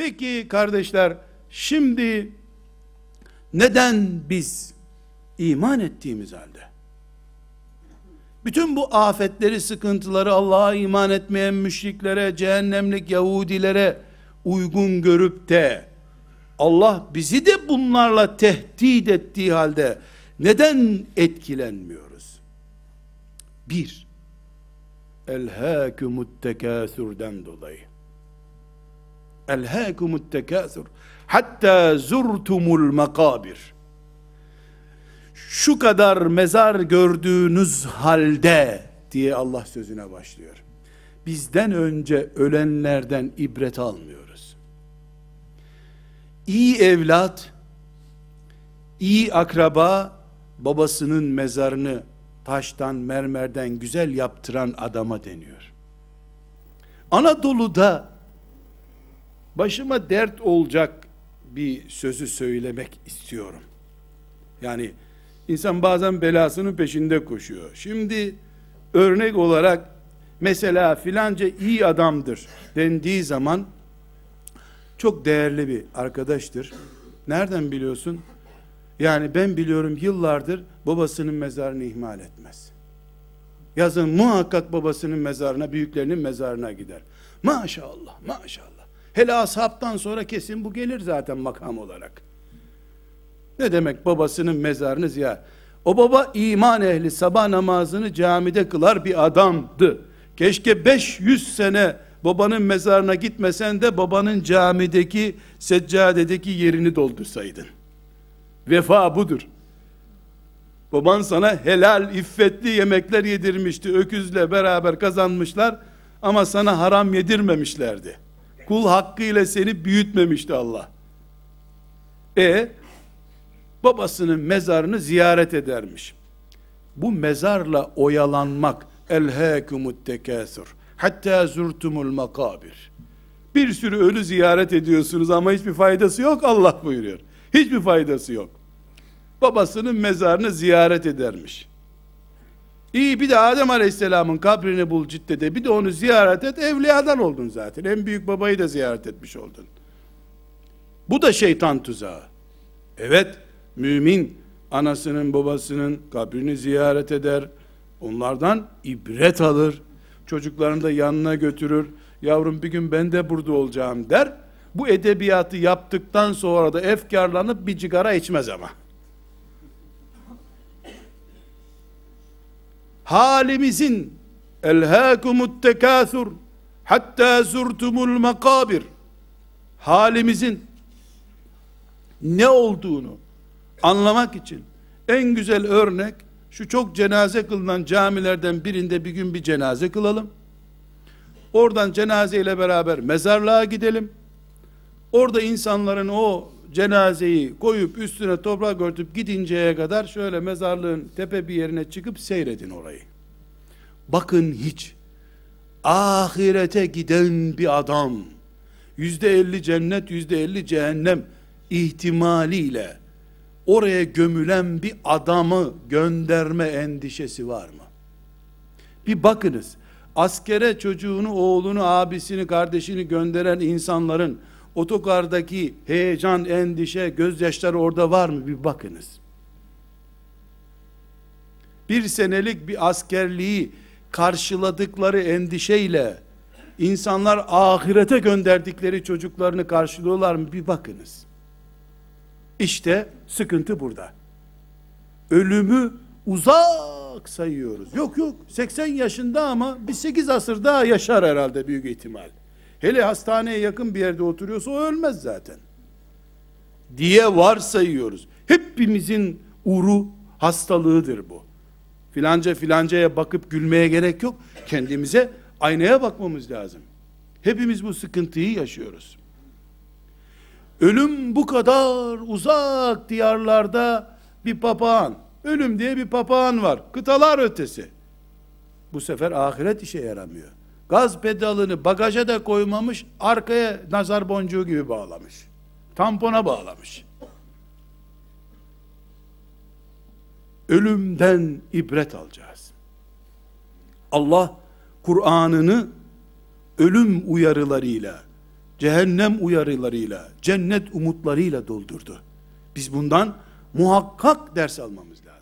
Peki kardeşler, şimdi neden biz iman ettiğimiz halde bütün bu afetleri, sıkıntıları Allah'a iman etmeyen müşriklere, cehennemlik Yahudilere uygun görüp de Allah bizi de bunlarla tehdit ettiği halde neden etkilenmiyoruz? Bir, elhâkumut tekâsürden dolayı. Elhâkumut tekâsür. Hatta zurtumul makabir. Şu kadar mezar gördüğünüz halde diye Allah sözüne başlıyor. Bizden önce ölenlerden ibret almıyoruz. İyi evlat, iyi akraba babasının mezarını taştan, mermerden güzel yaptıran adama deniyor. Anadolu'da başıma dert olacak bir sözü söylemek istiyorum. Yani insan bazen belasının peşinde koşuyor. Şimdi örnek olarak mesela filanca iyi adamdır dendiği zaman çok değerli bir arkadaştır. Nereden biliyorsun? Yani ben biliyorum yıllardır babasının mezarını ihmal etmez. Yazın muhakkak babasının mezarına, büyüklerinin mezarına gider. Maşallah, maşallah. Hele ashabtan sonra kesin bu gelir zaten makam olarak. Ne demek babasının mezarını ziyaret? O baba iman ehli sabah namazını camide kılar bir adamdı. Keşke 500 sene babanın mezarına gitmesen de babanın camideki seccadedeki yerini doldursaydın. Vefa budur. Baban sana helal, iffetli yemekler yedirmişti. Öküzle beraber kazanmışlar ama sana haram yedirmemişlerdi. Kul hakkıyla seni büyütmemişti Allah. E babasının mezarını ziyaret edermiş. Bu mezarla oyalanmak elhâkumut tekâsür hatta zurtumul makabir. Bir sürü ölü ziyaret ediyorsunuz ama hiçbir faydası yok Allah buyuruyor. Hiçbir faydası yok. Babasının mezarını ziyaret edermiş. İyi bir de Adem Aleyhisselam'ın kabrini bul Cidde'de bir de onu ziyaret et evliyadan oldun zaten. En büyük babayı da ziyaret etmiş oldun. Bu da şeytan tuzağı. Evet mümin anasının babasının kabrini ziyaret eder. Onlardan ibret alır. Çocuklarını da yanına götürür. Yavrum bir gün ben de burada olacağım der. Bu edebiyatı yaptıktan sonra da efkarlanıp bir cigara içmez ama. Halimizin elhâkumut tekâthur hatta zurtumul makabir halimizin ne olduğunu anlamak için en güzel örnek şu çok cenaze kılınan camilerden birinde bir gün bir cenaze kılalım. Oradan cenaze ile beraber mezarlığa gidelim. Orada insanların o cenazeyi koyup üstüne toprak örtüp gidinceye kadar şöyle mezarlığın tepe bir yerine çıkıp seyredin orayı. Bakın hiç ahirete giden bir adam yüzde elli cennet yüzde elli cehennem ihtimaliyle oraya gömülen bir adamı gönderme endişesi var mı? Bir bakınız askere çocuğunu, oğlunu, abisini, kardeşini gönderen insanların otokardaki heyecan, endişe, gözyaşları orada var mı? Bir bakınız. Bir senelik bir askerliği karşıladıkları endişeyle insanlar ahirete gönderdikleri çocuklarını karşılıyorlar mı? Bir bakınız. İşte sıkıntı burada. Ölümü uzak sayıyoruz. Yok yok 80 yaşında ama bir 8 asır daha yaşar herhalde büyük ihtimal. Hele hastaneye yakın bir yerde oturuyorsa o ölmez zaten. Diye varsayıyoruz. Hepimizin uru hastalığıdır bu. Filanca filancaya bakıp gülmeye gerek yok. Kendimize aynaya bakmamız lazım. Hepimiz bu sıkıntıyı yaşıyoruz. Ölüm bu kadar uzak diyarlarda bir papağan. Ölüm diye bir papağan var. Kıtalar ötesi. Bu sefer ahiret işe yaramıyor. Gaz pedalını bagaja da koymamış, arkaya nazar boncuğu gibi bağlamış. Tampona bağlamış. Ölümden ibret alacağız. Allah Kur'an'ını ölüm uyarılarıyla cehennem uyarılarıyla, cennet umutlarıyla doldurdu. Biz bundan muhakkak ders almamız lazım.